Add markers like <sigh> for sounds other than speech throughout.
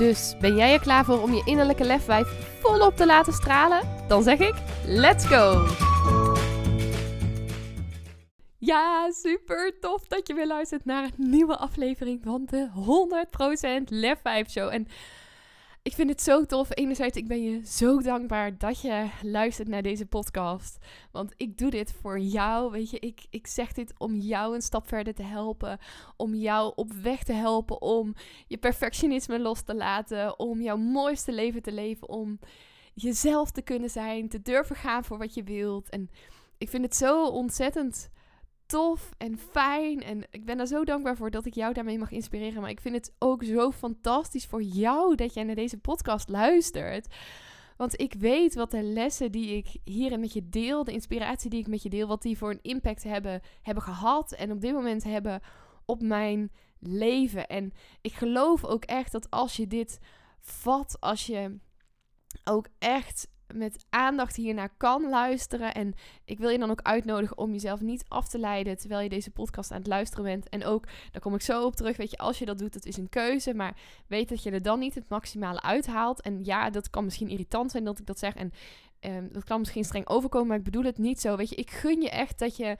Dus ben jij er klaar voor om je innerlijke lefwijf volop te laten stralen? Dan zeg ik: let's go! Ja, super tof dat je weer luistert naar een nieuwe aflevering van de 100% Lefwijf Show. En ik vind het zo tof. Enerzijds, ik ben je zo dankbaar dat je luistert naar deze podcast. Want ik doe dit voor jou. Weet je, ik, ik zeg dit om jou een stap verder te helpen. Om jou op weg te helpen. Om je perfectionisme los te laten. Om jouw mooiste leven te leven. Om jezelf te kunnen zijn. Te durven gaan voor wat je wilt. En ik vind het zo ontzettend tof en fijn. En ik ben er zo dankbaar voor dat ik jou daarmee mag inspireren. Maar ik vind het ook zo fantastisch voor jou dat jij naar deze podcast luistert. Want ik weet wat de lessen die ik hierin met je deel, de inspiratie die ik met je deel, wat die voor een impact hebben, hebben gehad en op dit moment hebben op mijn leven. En ik geloof ook echt dat als je dit vat, als je ook echt met aandacht hiernaar kan luisteren. En ik wil je dan ook uitnodigen om jezelf niet af te leiden terwijl je deze podcast aan het luisteren bent. En ook, daar kom ik zo op terug, weet je, als je dat doet, dat is een keuze. Maar weet dat je er dan niet het maximale uithaalt. En ja, dat kan misschien irritant zijn dat ik dat zeg. En um, dat kan misschien streng overkomen, maar ik bedoel het niet zo. Weet je, ik gun je echt dat je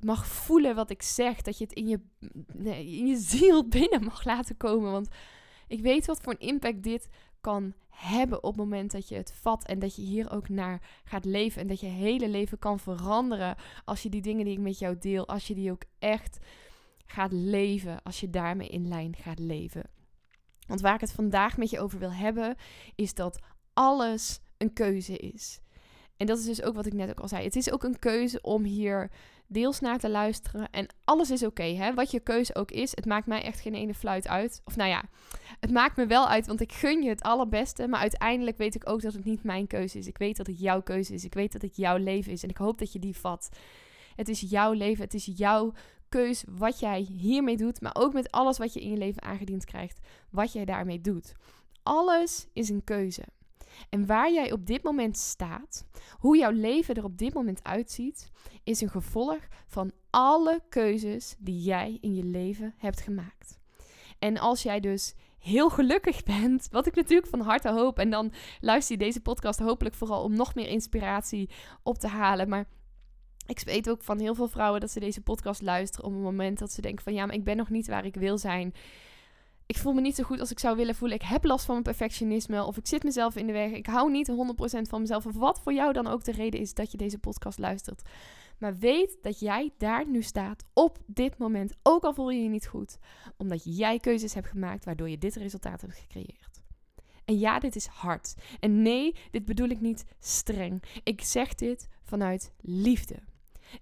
mag voelen wat ik zeg. Dat je het in je, in je ziel binnen mag laten komen. Want ik weet wat voor een impact dit kan hebben op het moment dat je het vat en dat je hier ook naar gaat leven en dat je hele leven kan veranderen als je die dingen die ik met jou deel, als je die ook echt gaat leven, als je daarmee in lijn gaat leven. Want waar ik het vandaag met je over wil hebben, is dat alles een keuze is. En dat is dus ook wat ik net ook al zei. Het is ook een keuze om hier deels naar te luisteren. En alles is oké, hè? Wat je keuze ook is. Het maakt mij echt geen ene fluit uit. Of nou ja, het maakt me wel uit, want ik gun je het allerbeste. Maar uiteindelijk weet ik ook dat het niet mijn keuze is. Ik weet dat het jouw keuze is. Ik weet dat het jouw leven is. En ik hoop dat je die vat. Het is jouw leven. Het is jouw keus wat jij hiermee doet. Maar ook met alles wat je in je leven aangediend krijgt. Wat jij daarmee doet. Alles is een keuze. En waar jij op dit moment staat, hoe jouw leven er op dit moment uitziet, is een gevolg van alle keuzes die jij in je leven hebt gemaakt. En als jij dus heel gelukkig bent, wat ik natuurlijk van harte hoop, en dan luister je deze podcast hopelijk vooral om nog meer inspiratie op te halen. Maar ik weet ook van heel veel vrouwen dat ze deze podcast luisteren op een moment dat ze denken van ja, maar ik ben nog niet waar ik wil zijn ik voel me niet zo goed als ik zou willen voelen. Ik heb last van mijn perfectionisme. Of ik zit mezelf in de weg. Ik hou niet 100% van mezelf. Of wat voor jou dan ook de reden is dat je deze podcast luistert. Maar weet dat jij daar nu staat op dit moment. Ook al voel je je niet goed. Omdat jij keuzes hebt gemaakt waardoor je dit resultaat hebt gecreëerd. En ja, dit is hard. En nee, dit bedoel ik niet streng. Ik zeg dit vanuit liefde.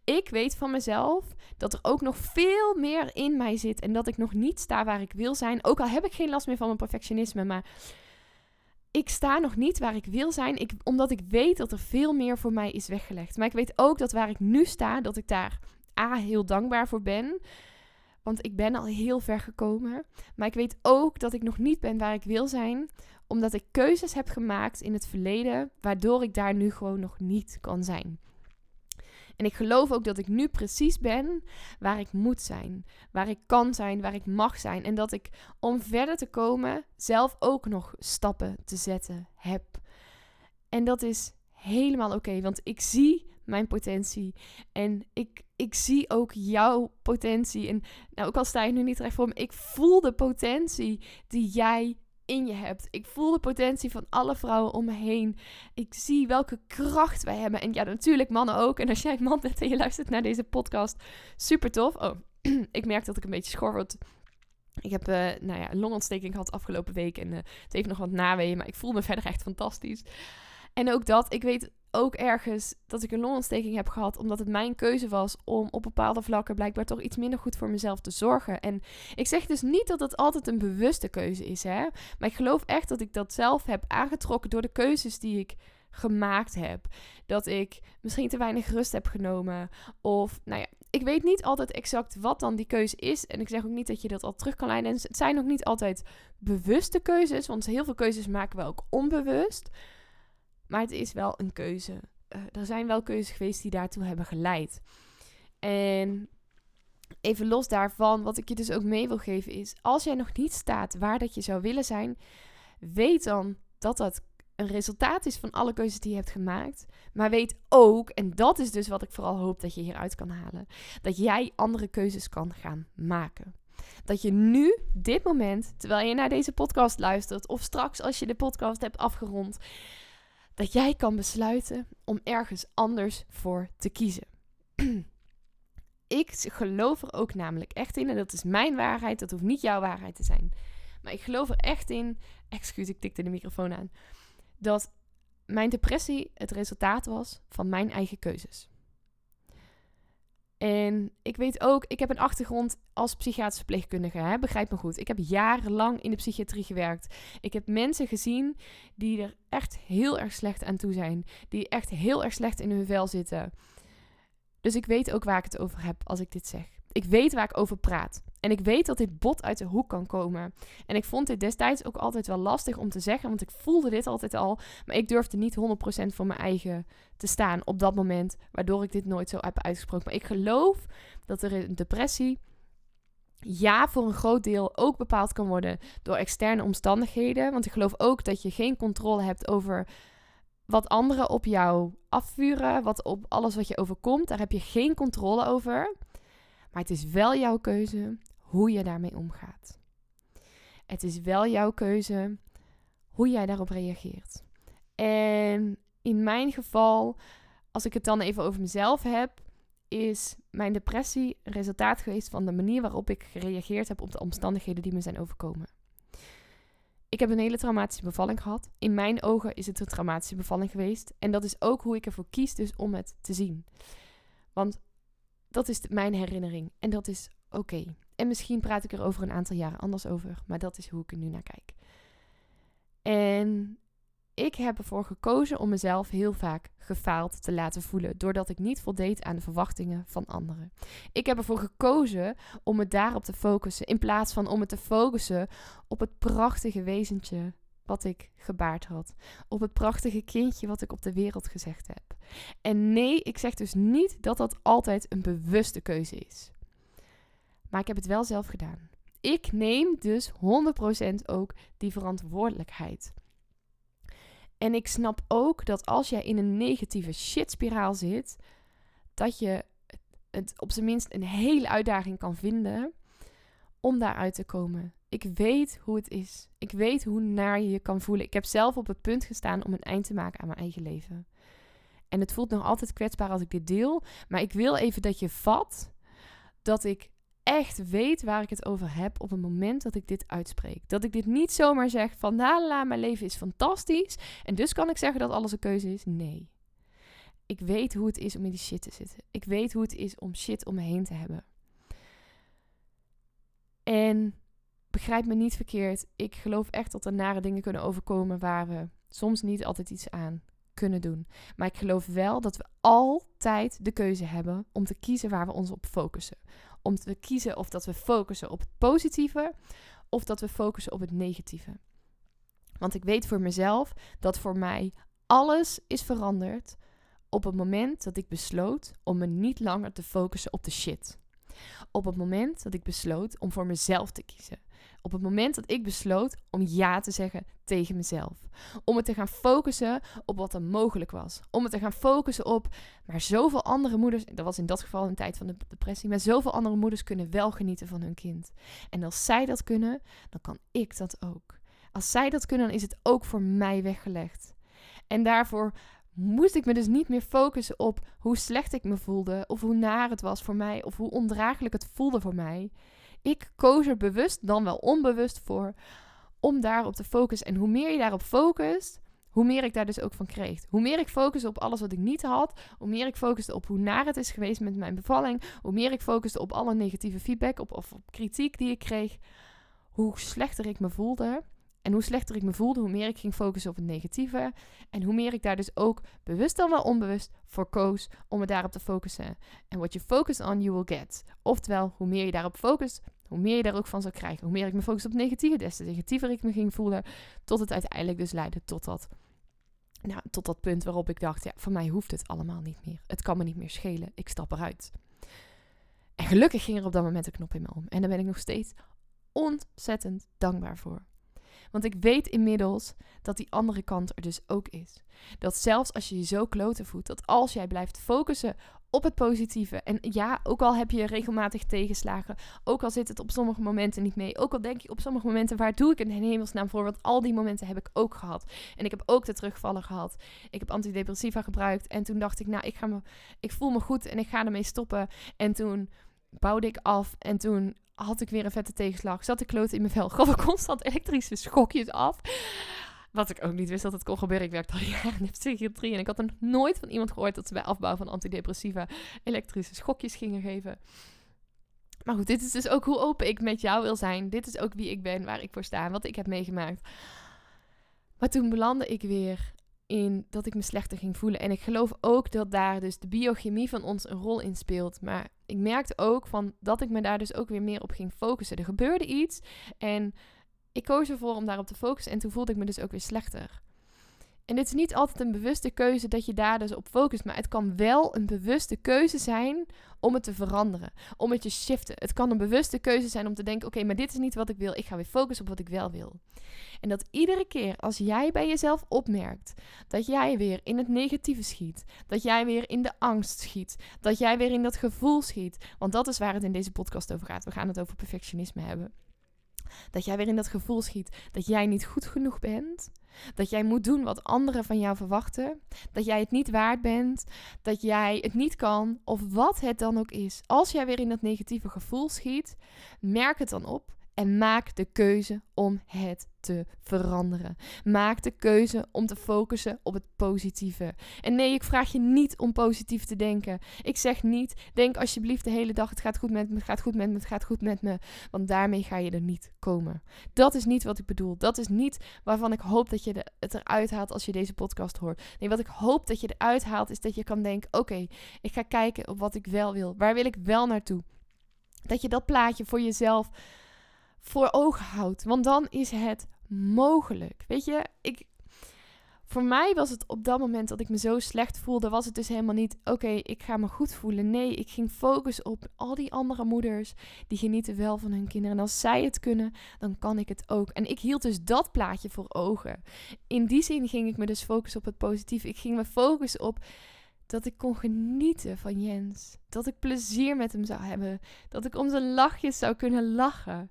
Ik weet van mezelf dat er ook nog veel meer in mij zit en dat ik nog niet sta waar ik wil zijn. Ook al heb ik geen last meer van mijn perfectionisme, maar ik sta nog niet waar ik wil zijn, ik, omdat ik weet dat er veel meer voor mij is weggelegd. Maar ik weet ook dat waar ik nu sta, dat ik daar A, heel dankbaar voor ben. Want ik ben al heel ver gekomen. Maar ik weet ook dat ik nog niet ben waar ik wil zijn. Omdat ik keuzes heb gemaakt in het verleden. Waardoor ik daar nu gewoon nog niet kan zijn. En ik geloof ook dat ik nu precies ben waar ik moet zijn, waar ik kan zijn, waar ik mag zijn. En dat ik om verder te komen zelf ook nog stappen te zetten heb. En dat is helemaal oké, want ik zie mijn potentie. En ik, ik zie ook jouw potentie. En nou, ook al sta je nu niet recht voor me, ik voel de potentie die jij in je hebt. Ik voel de potentie van alle vrouwen om me heen. Ik zie welke kracht wij hebben. En ja, natuurlijk mannen ook. En als jij man bent en je luistert naar deze podcast, super tof. Oh, <clears throat> ik merk dat ik een beetje schor word. Ik heb uh, nou ja, een longontsteking gehad afgelopen week. En uh, het heeft nog wat naweeën. Maar ik voel me <laughs> verder echt fantastisch. En ook dat, ik weet ook ergens dat ik een longontsteking heb gehad, omdat het mijn keuze was om op bepaalde vlakken blijkbaar toch iets minder goed voor mezelf te zorgen. En ik zeg dus niet dat het altijd een bewuste keuze is, hè. Maar ik geloof echt dat ik dat zelf heb aangetrokken door de keuzes die ik gemaakt heb. Dat ik misschien te weinig rust heb genomen. Of, nou ja, ik weet niet altijd exact wat dan die keuze is. En ik zeg ook niet dat je dat al terug kan leiden. En het zijn ook niet altijd bewuste keuzes. Want heel veel keuzes maken we ook onbewust. Maar het is wel een keuze. Uh, er zijn wel keuzes geweest die daartoe hebben geleid. En even los daarvan, wat ik je dus ook mee wil geven is: als jij nog niet staat waar dat je zou willen zijn, weet dan dat dat een resultaat is van alle keuzes die je hebt gemaakt. Maar weet ook, en dat is dus wat ik vooral hoop dat je hieruit kan halen, dat jij andere keuzes kan gaan maken. Dat je nu, dit moment, terwijl je naar deze podcast luistert, of straks als je de podcast hebt afgerond, dat jij kan besluiten om ergens anders voor te kiezen. <clears throat> ik geloof er ook namelijk echt in, en dat is mijn waarheid, dat hoeft niet jouw waarheid te zijn. Maar ik geloof er echt in, <laughs> excuus, ik tikte de microfoon aan, dat mijn depressie het resultaat was van mijn eigen keuzes. En ik weet ook, ik heb een achtergrond als psychiatrische verpleegkundige, hè? begrijp me goed. Ik heb jarenlang in de psychiatrie gewerkt. Ik heb mensen gezien die er echt heel erg slecht aan toe zijn. Die echt heel erg slecht in hun vel zitten. Dus ik weet ook waar ik het over heb als ik dit zeg. Ik weet waar ik over praat. En ik weet dat dit bot uit de hoek kan komen. En ik vond dit destijds ook altijd wel lastig om te zeggen, want ik voelde dit altijd al. Maar ik durfde niet 100% voor mijn eigen te staan op dat moment, waardoor ik dit nooit zo heb uitgesproken. Maar ik geloof dat er een depressie ja, voor een groot deel ook bepaald kan worden door externe omstandigheden. Want ik geloof ook dat je geen controle hebt over wat anderen op jou afvuren, wat op alles wat je overkomt. Daar heb je geen controle over. Maar het is wel jouw keuze hoe je daarmee omgaat. Het is wel jouw keuze hoe jij daarop reageert. En in mijn geval, als ik het dan even over mezelf heb, is mijn depressie een resultaat geweest van de manier waarop ik gereageerd heb op de omstandigheden die me zijn overkomen. Ik heb een hele traumatische bevalling gehad. In mijn ogen is het een traumatische bevalling geweest. En dat is ook hoe ik ervoor kies dus om het te zien. Want dat is mijn herinnering. En dat is oké. En misschien praat ik er over een aantal jaren anders over. Maar dat is hoe ik er nu naar kijk. En ik heb ervoor gekozen om mezelf heel vaak gefaald te laten voelen. Doordat ik niet voldeed aan de verwachtingen van anderen. Ik heb ervoor gekozen om me daarop te focussen. In plaats van om me te focussen op het prachtige wezentje wat ik gebaard had. Op het prachtige kindje wat ik op de wereld gezegd heb. En nee, ik zeg dus niet dat dat altijd een bewuste keuze is. Maar ik heb het wel zelf gedaan. Ik neem dus 100% ook die verantwoordelijkheid. En ik snap ook dat als jij in een negatieve shitspiraal zit, dat je het op zijn minst een hele uitdaging kan vinden om daaruit te komen. Ik weet hoe het is. Ik weet hoe naar je je kan voelen. Ik heb zelf op het punt gestaan om een eind te maken aan mijn eigen leven. En het voelt nog altijd kwetsbaar als ik dit deel. Maar ik wil even dat je vat dat ik echt weet waar ik het over heb op het moment dat ik dit uitspreek. Dat ik dit niet zomaar zeg van la mijn leven is fantastisch. En dus kan ik zeggen dat alles een keuze is. Nee. Ik weet hoe het is om in die shit te zitten. Ik weet hoe het is om shit om me heen te hebben. En begrijp me niet verkeerd. Ik geloof echt dat er nare dingen kunnen overkomen waar we soms niet altijd iets aan kunnen doen. Maar ik geloof wel dat we altijd de keuze hebben om te kiezen waar we ons op focussen. Om te kiezen of dat we focussen op het positieve of dat we focussen op het negatieve. Want ik weet voor mezelf dat voor mij alles is veranderd op het moment dat ik besloot om me niet langer te focussen op de shit. Op het moment dat ik besloot om voor mezelf te kiezen. Op het moment dat ik besloot om ja te zeggen tegen mezelf. Om het te gaan focussen op wat er mogelijk was. Om het te gaan focussen op, maar zoveel andere moeders, dat was in dat geval een tijd van de depressie, maar zoveel andere moeders kunnen wel genieten van hun kind. En als zij dat kunnen, dan kan ik dat ook. Als zij dat kunnen, dan is het ook voor mij weggelegd. En daarvoor moest ik me dus niet meer focussen op hoe slecht ik me voelde, of hoe naar het was voor mij, of hoe ondraaglijk het voelde voor mij. Ik koos er bewust dan wel onbewust voor om daarop te focussen. En hoe meer je daarop focust, hoe meer ik daar dus ook van kreeg. Hoe meer ik focuste op alles wat ik niet had, hoe meer ik focuste op hoe naar het is geweest met mijn bevalling, hoe meer ik focuste op alle negatieve feedback op, of op kritiek die ik kreeg, hoe slechter ik me voelde. En hoe slechter ik me voelde, hoe meer ik ging focussen op het negatieve. En hoe meer ik daar dus ook bewust dan wel onbewust voor koos om me daarop te focussen. En what you focus on, you will get. Oftewel, hoe meer je daarop focust, hoe meer je daar ook van zou krijgen. Hoe meer ik me focus op het negatieve, des te negatiever ik me ging voelen. Tot het uiteindelijk dus leidde tot dat, nou, tot dat punt waarop ik dacht, ja, voor mij hoeft het allemaal niet meer. Het kan me niet meer schelen, ik stap eruit. En gelukkig ging er op dat moment een knop in me om. En daar ben ik nog steeds ontzettend dankbaar voor. Want ik weet inmiddels dat die andere kant er dus ook is. Dat zelfs als je je zo kloten voelt, dat als jij blijft focussen op het positieve. En ja, ook al heb je regelmatig tegenslagen, ook al zit het op sommige momenten niet mee, ook al denk je op sommige momenten, waar doe ik een hemelsnaam voor? Want al die momenten heb ik ook gehad. En ik heb ook de terugvallen gehad. Ik heb antidepressiva gebruikt en toen dacht ik, nou, ik, ga me, ik voel me goed en ik ga ermee stoppen. En toen bouwde ik af en toen had ik weer een vette tegenslag. Zat ik kloot in mijn vel. <laughs> Gaf ik constant elektrische schokjes af. Wat ik ook niet wist dat het kon gebeuren. Ik werkte al <laughs> jaren in psychiatrie. En ik had er nooit van iemand gehoord dat ze bij afbouw van antidepressiva elektrische schokjes gingen geven. Maar goed, dit is dus ook hoe open ik met jou wil zijn. Dit is ook wie ik ben, waar ik voor sta, wat ik heb meegemaakt. Maar toen belandde ik weer in dat ik me slechter ging voelen. En ik geloof ook dat daar dus de biochemie van ons een rol in speelt. Maar ik merkte ook van dat ik me daar dus ook weer meer op ging focussen. Er gebeurde iets en ik koos ervoor om daarop te focussen. En toen voelde ik me dus ook weer slechter. En het is niet altijd een bewuste keuze dat je daar dus op focust. Maar het kan wel een bewuste keuze zijn om het te veranderen. Om het te shiften. Het kan een bewuste keuze zijn om te denken: oké, maar dit is niet wat ik wil. Ik ga weer focussen op wat ik wel wil. En dat iedere keer als jij bij jezelf opmerkt dat jij weer in het negatieve schiet. Dat jij weer in de angst schiet. Dat jij weer in dat gevoel schiet. Want dat is waar het in deze podcast over gaat. We gaan het over perfectionisme hebben. Dat jij weer in dat gevoel schiet dat jij niet goed genoeg bent dat jij moet doen wat anderen van jou verwachten. Dat jij het niet waard bent. Dat jij het niet kan. Of wat het dan ook is. Als jij weer in dat negatieve gevoel schiet, merk het dan op. En maak de keuze om het te veranderen. Maak de keuze om te focussen op het positieve. En nee, ik vraag je niet om positief te denken. Ik zeg niet, denk alsjeblieft de hele dag: het gaat goed met me, het gaat goed met me, het gaat goed met me. Want daarmee ga je er niet komen. Dat is niet wat ik bedoel. Dat is niet waarvan ik hoop dat je het eruit haalt als je deze podcast hoort. Nee, wat ik hoop dat je eruit haalt is dat je kan denken: oké, ik ga kijken op wat ik wel wil. Waar wil ik wel naartoe? Dat je dat plaatje voor jezelf voor ogen houdt. Want dan is het mogelijk. Weet je, ik, voor mij was het op dat moment dat ik me zo slecht voelde, was het dus helemaal niet, oké, ik ga me goed voelen. Nee, ik ging focussen op al die andere moeders die genieten wel van hun kinderen. En als zij het kunnen, dan kan ik het ook. En ik hield dus dat plaatje voor ogen. In die zin ging ik me dus focussen op het positieve. Ik ging me focussen op dat ik kon genieten van Jens. Dat ik plezier met hem zou hebben. Dat ik om zijn lachjes zou kunnen lachen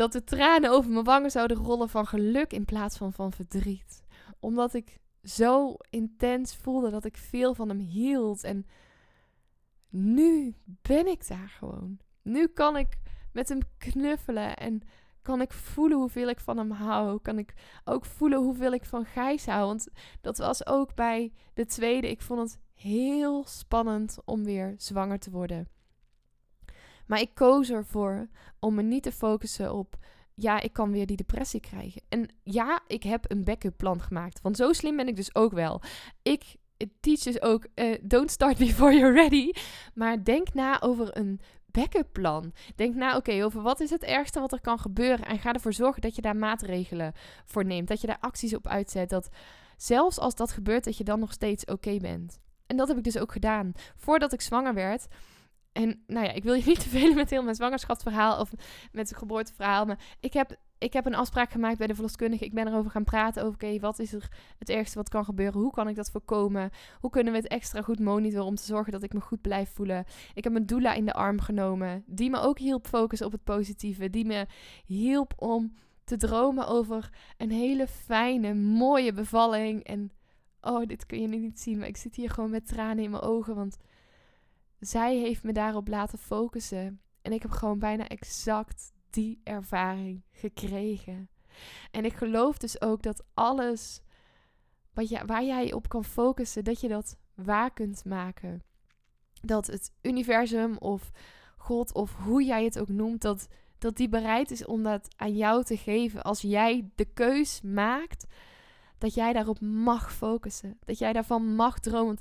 dat de tranen over mijn wangen zouden rollen van geluk in plaats van van verdriet. Omdat ik zo intens voelde dat ik veel van hem hield. En nu ben ik daar gewoon. Nu kan ik met hem knuffelen en kan ik voelen hoeveel ik van hem hou. Kan ik ook voelen hoeveel ik van Gijs hou. Want dat was ook bij de tweede. Ik vond het heel spannend om weer zwanger te worden. Maar ik koos ervoor om me niet te focussen op. Ja, ik kan weer die depressie krijgen. En ja, ik heb een backup plan gemaakt. Want zo slim ben ik dus ook wel. Ik teach dus ook: uh, don't start before you're ready. Maar denk na over een backup plan. Denk na, oké, over wat is het ergste wat er kan gebeuren. En ga ervoor zorgen dat je daar maatregelen voor neemt. Dat je daar acties op uitzet. Dat zelfs als dat gebeurt, dat je dan nog steeds oké bent. En dat heb ik dus ook gedaan. Voordat ik zwanger werd en nou ja, ik wil je niet te veel met heel mijn zwangerschapsverhaal of met het geboorteverhaal. Maar ik heb, ik heb een afspraak gemaakt bij de verloskundige. Ik ben erover gaan praten oké, wat is er het ergste wat kan gebeuren? Hoe kan ik dat voorkomen? Hoe kunnen we het extra goed monitoren om te zorgen dat ik me goed blijf voelen? Ik heb mijn doula in de arm genomen, die me ook hielp focussen op het positieve. Die me hielp om te dromen over een hele fijne, mooie bevalling. En oh, dit kun je nu niet zien, maar ik zit hier gewoon met tranen in mijn ogen, want zij heeft me daarop laten focussen. En ik heb gewoon bijna exact die ervaring gekregen. En ik geloof dus ook dat alles wat je, waar jij op kan focussen, dat je dat waar kunt maken. Dat het universum of God of hoe jij het ook noemt, dat, dat die bereid is om dat aan jou te geven. Als jij de keus maakt, dat jij daarop mag focussen. Dat jij daarvan mag dromen.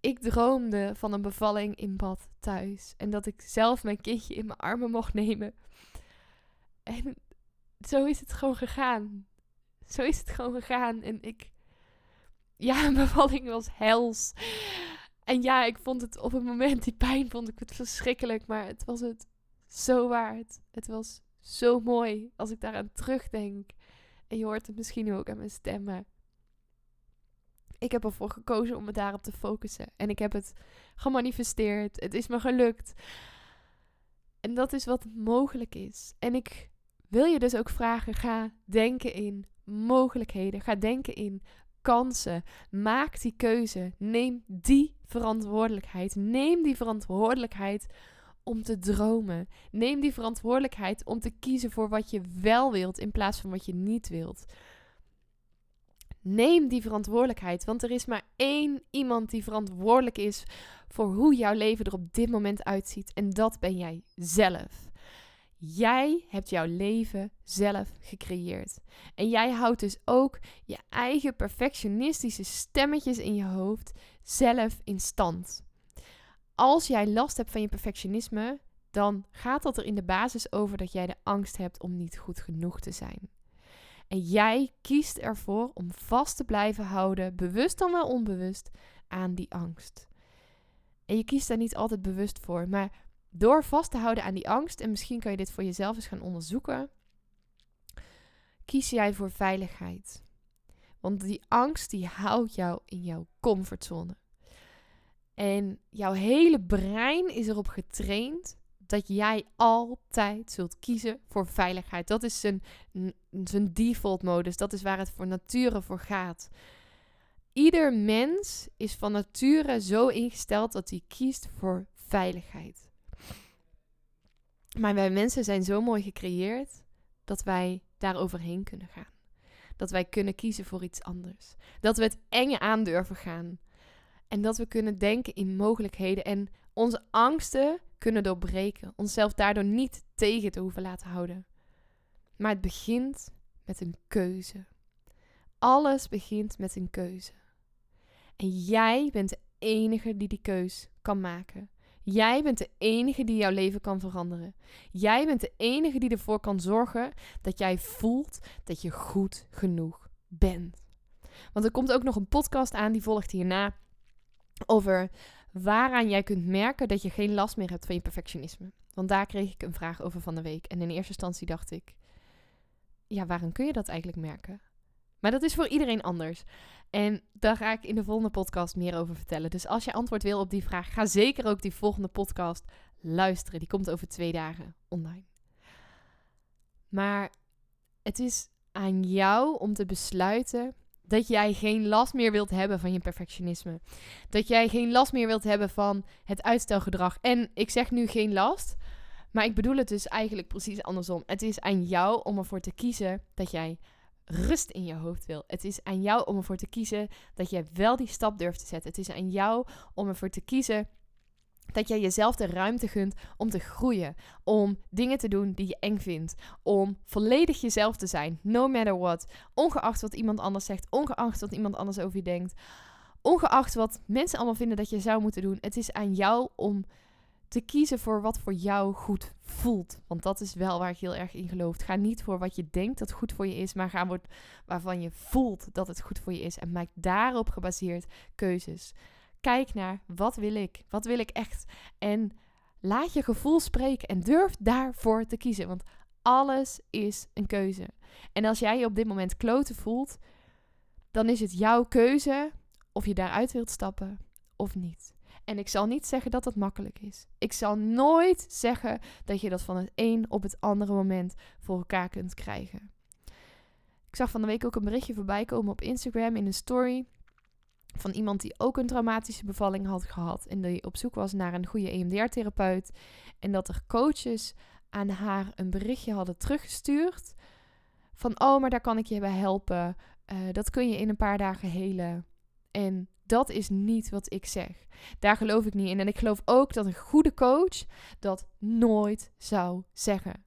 Ik droomde van een bevalling in bad thuis. En dat ik zelf mijn kindje in mijn armen mocht nemen. En zo is het gewoon gegaan. Zo is het gewoon gegaan. En ik. Ja, <laughs> een bevalling was hels. En ja, ik vond het op het moment, die pijn vond ik het verschrikkelijk. Maar het was het zo waard. Het was zo mooi als ik daaraan terugdenk. En je hoort het misschien ook aan mijn stemmen. Ik heb ervoor gekozen om me daarop te focussen. En ik heb het gemanifesteerd. Het is me gelukt. En dat is wat mogelijk is. En ik wil je dus ook vragen: ga denken in mogelijkheden. Ga denken in kansen. Maak die keuze. Neem die verantwoordelijkheid. Neem die verantwoordelijkheid om te dromen. Neem die verantwoordelijkheid om te kiezen voor wat je wel wilt in plaats van wat je niet wilt. Neem die verantwoordelijkheid, want er is maar één iemand die verantwoordelijk is voor hoe jouw leven er op dit moment uitziet. En dat ben jij zelf. Jij hebt jouw leven zelf gecreëerd. En jij houdt dus ook je eigen perfectionistische stemmetjes in je hoofd zelf in stand. Als jij last hebt van je perfectionisme, dan gaat dat er in de basis over dat jij de angst hebt om niet goed genoeg te zijn. En jij kiest ervoor om vast te blijven houden, bewust dan wel onbewust, aan die angst. En je kiest daar niet altijd bewust voor, maar door vast te houden aan die angst, en misschien kan je dit voor jezelf eens gaan onderzoeken, kies jij voor veiligheid. Want die angst die houdt jou in jouw comfortzone. En jouw hele brein is erop getraind dat jij altijd zult kiezen voor veiligheid. Dat is zijn, zijn default modus. Dat is waar het voor nature voor gaat. Ieder mens is van nature zo ingesteld dat hij kiest voor veiligheid. Maar wij mensen zijn zo mooi gecreëerd dat wij daar overheen kunnen gaan. Dat wij kunnen kiezen voor iets anders. Dat we het enge aandurven gaan. En dat we kunnen denken in mogelijkheden en onze angsten kunnen doorbreken. Onszelf daardoor niet tegen te hoeven laten houden. Maar het begint met een keuze. Alles begint met een keuze. En jij bent de enige die die keus kan maken. Jij bent de enige die jouw leven kan veranderen. Jij bent de enige die ervoor kan zorgen dat jij voelt dat je goed genoeg bent. Want er komt ook nog een podcast aan, die volgt hierna, over waaraan jij kunt merken dat je geen last meer hebt van je perfectionisme. Want daar kreeg ik een vraag over van de week. En in eerste instantie dacht ik, ja, waarom kun je dat eigenlijk merken? Maar dat is voor iedereen anders. En daar ga ik in de volgende podcast meer over vertellen. Dus als je antwoord wil op die vraag, ga zeker ook die volgende podcast luisteren. Die komt over twee dagen online. Maar het is aan jou om te besluiten dat jij geen last meer wilt hebben van je perfectionisme. Dat jij geen last meer wilt hebben van het uitstelgedrag. En ik zeg nu geen last, maar ik bedoel het dus eigenlijk precies andersom. Het is aan jou om ervoor te kiezen dat jij rust in je hoofd wil. Het is aan jou om ervoor te kiezen dat jij wel die stap durft te zetten. Het is aan jou om ervoor te kiezen dat jij jezelf de ruimte gunt om te groeien. Om dingen te doen die je eng vindt. Om volledig jezelf te zijn. No matter what. Ongeacht wat iemand anders zegt. Ongeacht wat iemand anders over je denkt. Ongeacht wat mensen allemaal vinden dat je zou moeten doen. Het is aan jou om te kiezen voor wat voor jou goed voelt. Want dat is wel waar ik heel erg in geloof. Ga niet voor wat je denkt dat goed voor je is, maar ga voor waarvan je voelt dat het goed voor je is. En maak daarop gebaseerd keuzes. Kijk naar wat wil ik? Wat wil ik echt? En laat je gevoel spreken en durf daarvoor te kiezen. Want alles is een keuze. En als jij je op dit moment kloten voelt, dan is het jouw keuze of je daaruit wilt stappen of niet. En ik zal niet zeggen dat dat makkelijk is. Ik zal nooit zeggen dat je dat van het een op het andere moment voor elkaar kunt krijgen. Ik zag van de week ook een berichtje voorbij komen op Instagram in een story van iemand die ook een traumatische bevalling had gehad en die op zoek was naar een goede EMDR-therapeut. En dat er coaches aan haar een berichtje hadden teruggestuurd van oh, maar daar kan ik je bij helpen. eh, dat kun je in een paar dagen helen. En dat is niet wat ik zeg. Daar geloof ik niet in. En ik geloof ook dat een goede coach dat nooit zou zeggen.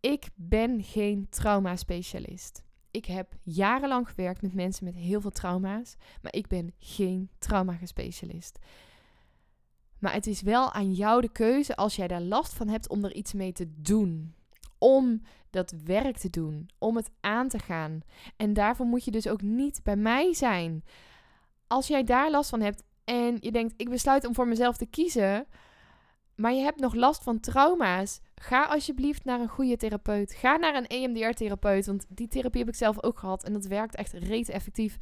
Ik ben geen trauma-specialist. Ik heb jarenlang gewerkt met mensen met heel veel trauma's, maar ik ben geen trauma-specialist. Maar het is wel aan jou de keuze als jij daar last van hebt om er iets mee te doen. Om dat werk te doen, om het aan te gaan. En daarvoor moet je dus ook niet bij mij zijn. Als jij daar last van hebt en je denkt, ik besluit om voor mezelf te kiezen, maar je hebt nog last van trauma's, ga alsjeblieft naar een goede therapeut. Ga naar een EMDR-therapeut, want die therapie heb ik zelf ook gehad en dat werkt echt reet effectief.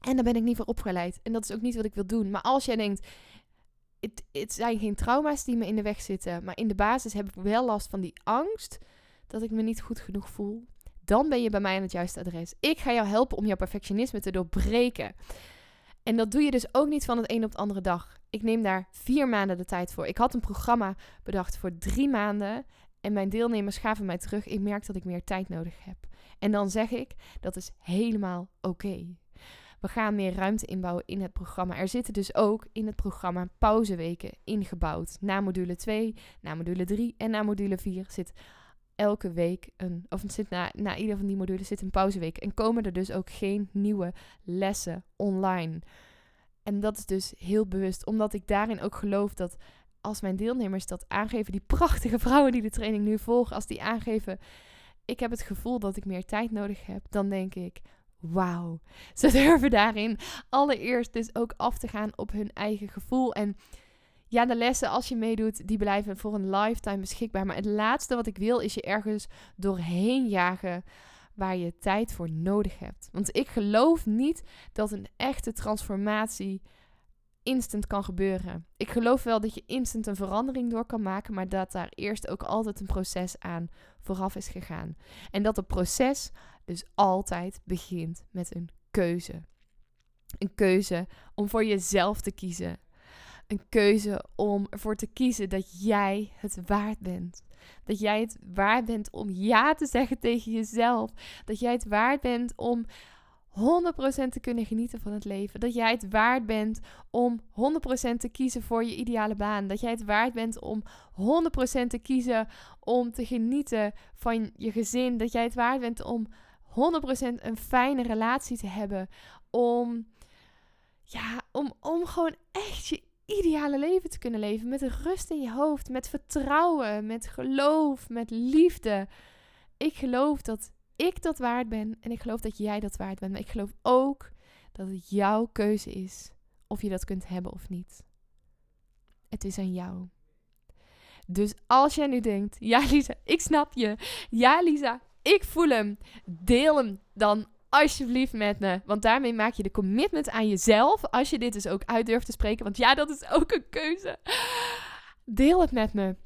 En daar ben ik niet voor opgeleid. En dat is ook niet wat ik wil doen. Maar als jij denkt, het, het zijn geen trauma's die me in de weg zitten, maar in de basis heb ik wel last van die angst dat ik me niet goed genoeg voel, dan ben je bij mij aan het juiste adres. Ik ga jou helpen om jouw perfectionisme te doorbreken. En dat doe je dus ook niet van het een op de andere dag. Ik neem daar vier maanden de tijd voor. Ik had een programma bedacht voor drie maanden. En mijn deelnemers gaven mij terug. Ik merk dat ik meer tijd nodig heb. En dan zeg ik, dat is helemaal oké. We gaan meer ruimte inbouwen in het programma. Er zitten dus ook in het programma pauzeweken ingebouwd. Na module 2, na module 3 en na module 4 zit elke week een, of het zit na, na ieder van die modules zit een pauzeweek. En komen er dus ook geen nieuwe lessen online. En dat is dus heel bewust, omdat ik daarin ook geloof dat als mijn deelnemers dat aangeven, die prachtige <laughs> vrouwen die de training nu volgen, als die aangeven, ik heb het gevoel dat ik meer tijd nodig heb, dan denk ik, wauw. <laughs> Ze durven daarin allereerst dus ook af te gaan op hun eigen gevoel. En ja, de lessen als je meedoet, die blijven voor een lifetime beschikbaar. Maar het laatste wat ik wil is je ergens doorheen jagen waar je tijd voor nodig hebt. Want ik geloof niet dat een echte transformatie instant kan gebeuren. Ik geloof wel dat je instant een verandering door kan maken, maar dat daar eerst ook altijd een proces aan vooraf is gegaan. En dat het proces dus altijd begint met een keuze. Een keuze om voor jezelf te kiezen een keuze om ervoor te kiezen dat jij het waard bent. Dat jij het waard bent om ja te zeggen tegen jezelf. Dat jij het waard bent om 100% te kunnen genieten van het leven. Dat jij het waard bent om 100% te kiezen voor je ideale baan. Dat jij het waard bent om 100% te kiezen om te genieten van je gezin. Dat jij het waard bent om 100% een fijne relatie te hebben. Om, ja, om, om gewoon echt je ideale leven te kunnen leven. Met rust in je hoofd, met vertrouwen, met geloof, met liefde. Ik geloof dat ik dat waard ben en ik geloof dat jij dat waard bent. Maar ik geloof ook dat het jouw keuze is of je dat kunt hebben of niet. Het is aan jou. Dus als jij nu denkt, ja Lisa, ik snap je. Ja Lisa, ik voel hem. Deel hem dan alsjeblieft met me. Want daarmee maak je de commitment aan jezelf. Als je dit dus ook uit durft te spreken. Want ja, dat is ook een keuze. Deel het met me.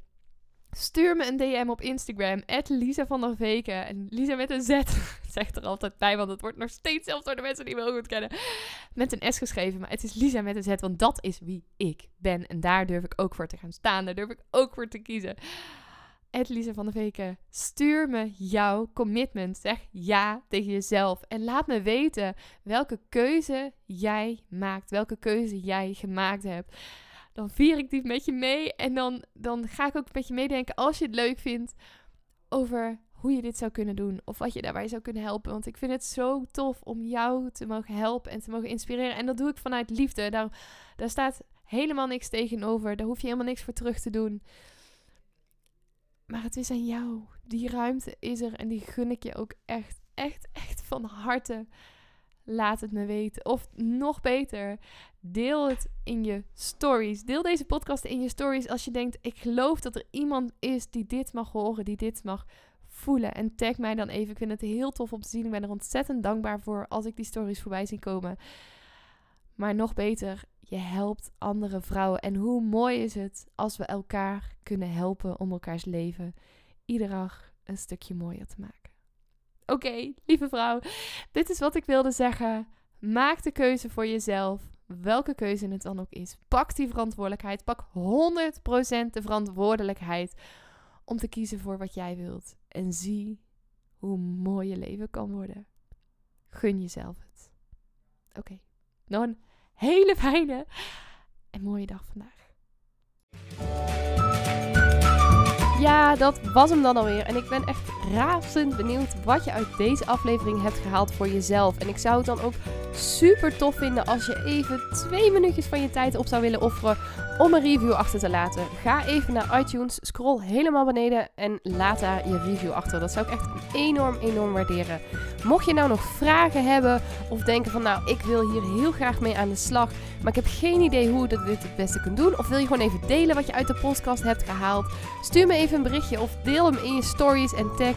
Stuur me een DM op Instagram. Lisa van der Veken. En Lisa met een Z. <laughs> Zegt er altijd bij, want het wordt nog steeds zelfs door de mensen die me heel goed kennen. Met een S geschreven. Maar het is Lisa met een Z. Want dat is wie ik ben. En daar durf ik ook voor te gaan staan. Daar durf ik ook voor te kiezen. Lisa van de Veken, stuur me jouw commitment. Zeg ja tegen jezelf. En laat me weten welke keuze jij maakt. Welke keuze jij gemaakt hebt. Dan vier ik die met je mee. En dan, dan ga ik ook met je meedenken als je het leuk vindt. Over hoe je dit zou kunnen doen. Of wat je daarbij zou kunnen helpen. Want ik vind het zo tof om jou te mogen helpen en te mogen inspireren. En dat doe ik vanuit liefde. Daar, daar staat helemaal niks tegenover. Daar hoef je helemaal niks voor terug te doen. Maar het is aan jou. Die ruimte is er en die gun ik je ook echt, echt, echt van harte. Laat het me weten. Of nog beter, deel het in je stories. Deel deze podcast in je stories als je denkt: ik geloof dat er iemand is die dit mag horen, die dit mag voelen. En tag mij dan even. Ik vind het heel tof om te zien. Ik ben er ontzettend dankbaar voor als ik die stories voorbij zie komen. Maar nog beter, je helpt andere vrouwen. En hoe mooi is het als we elkaar kunnen helpen om elkaars leven iedere dag een stukje mooier te maken. Oké, lieve vrouw, dit is wat ik wilde zeggen. Maak de keuze voor jezelf. Welke keuze het dan ook is. Pak die verantwoordelijkheid. Pak 100% de verantwoordelijkheid om te kiezen voor wat jij wilt. En zie hoe mooi je leven kan worden. Gun jezelf het. Oké, een hele fijne en mooie dag vandaag. Ja, dat was hem dan alweer. En ik ben echt razend benieuwd wat je uit deze aflevering hebt gehaald voor jezelf. En ik zou het dan ook super tof vinden als je even twee minuutjes van je tijd op zou willen offeren om een review achter te laten. Ga even naar iTunes, scroll helemaal beneden en laat daar je review achter. Dat zou ik echt enorm, enorm waarderen. Mocht je nou nog vragen hebben of denken van nou, ik wil hier heel graag mee aan de slag, maar ik heb geen idee hoe je dit het beste kunt doen. Of wil je gewoon even delen wat je uit de podcast hebt gehaald? Stuur me even een berichtje of deel hem in je stories en tag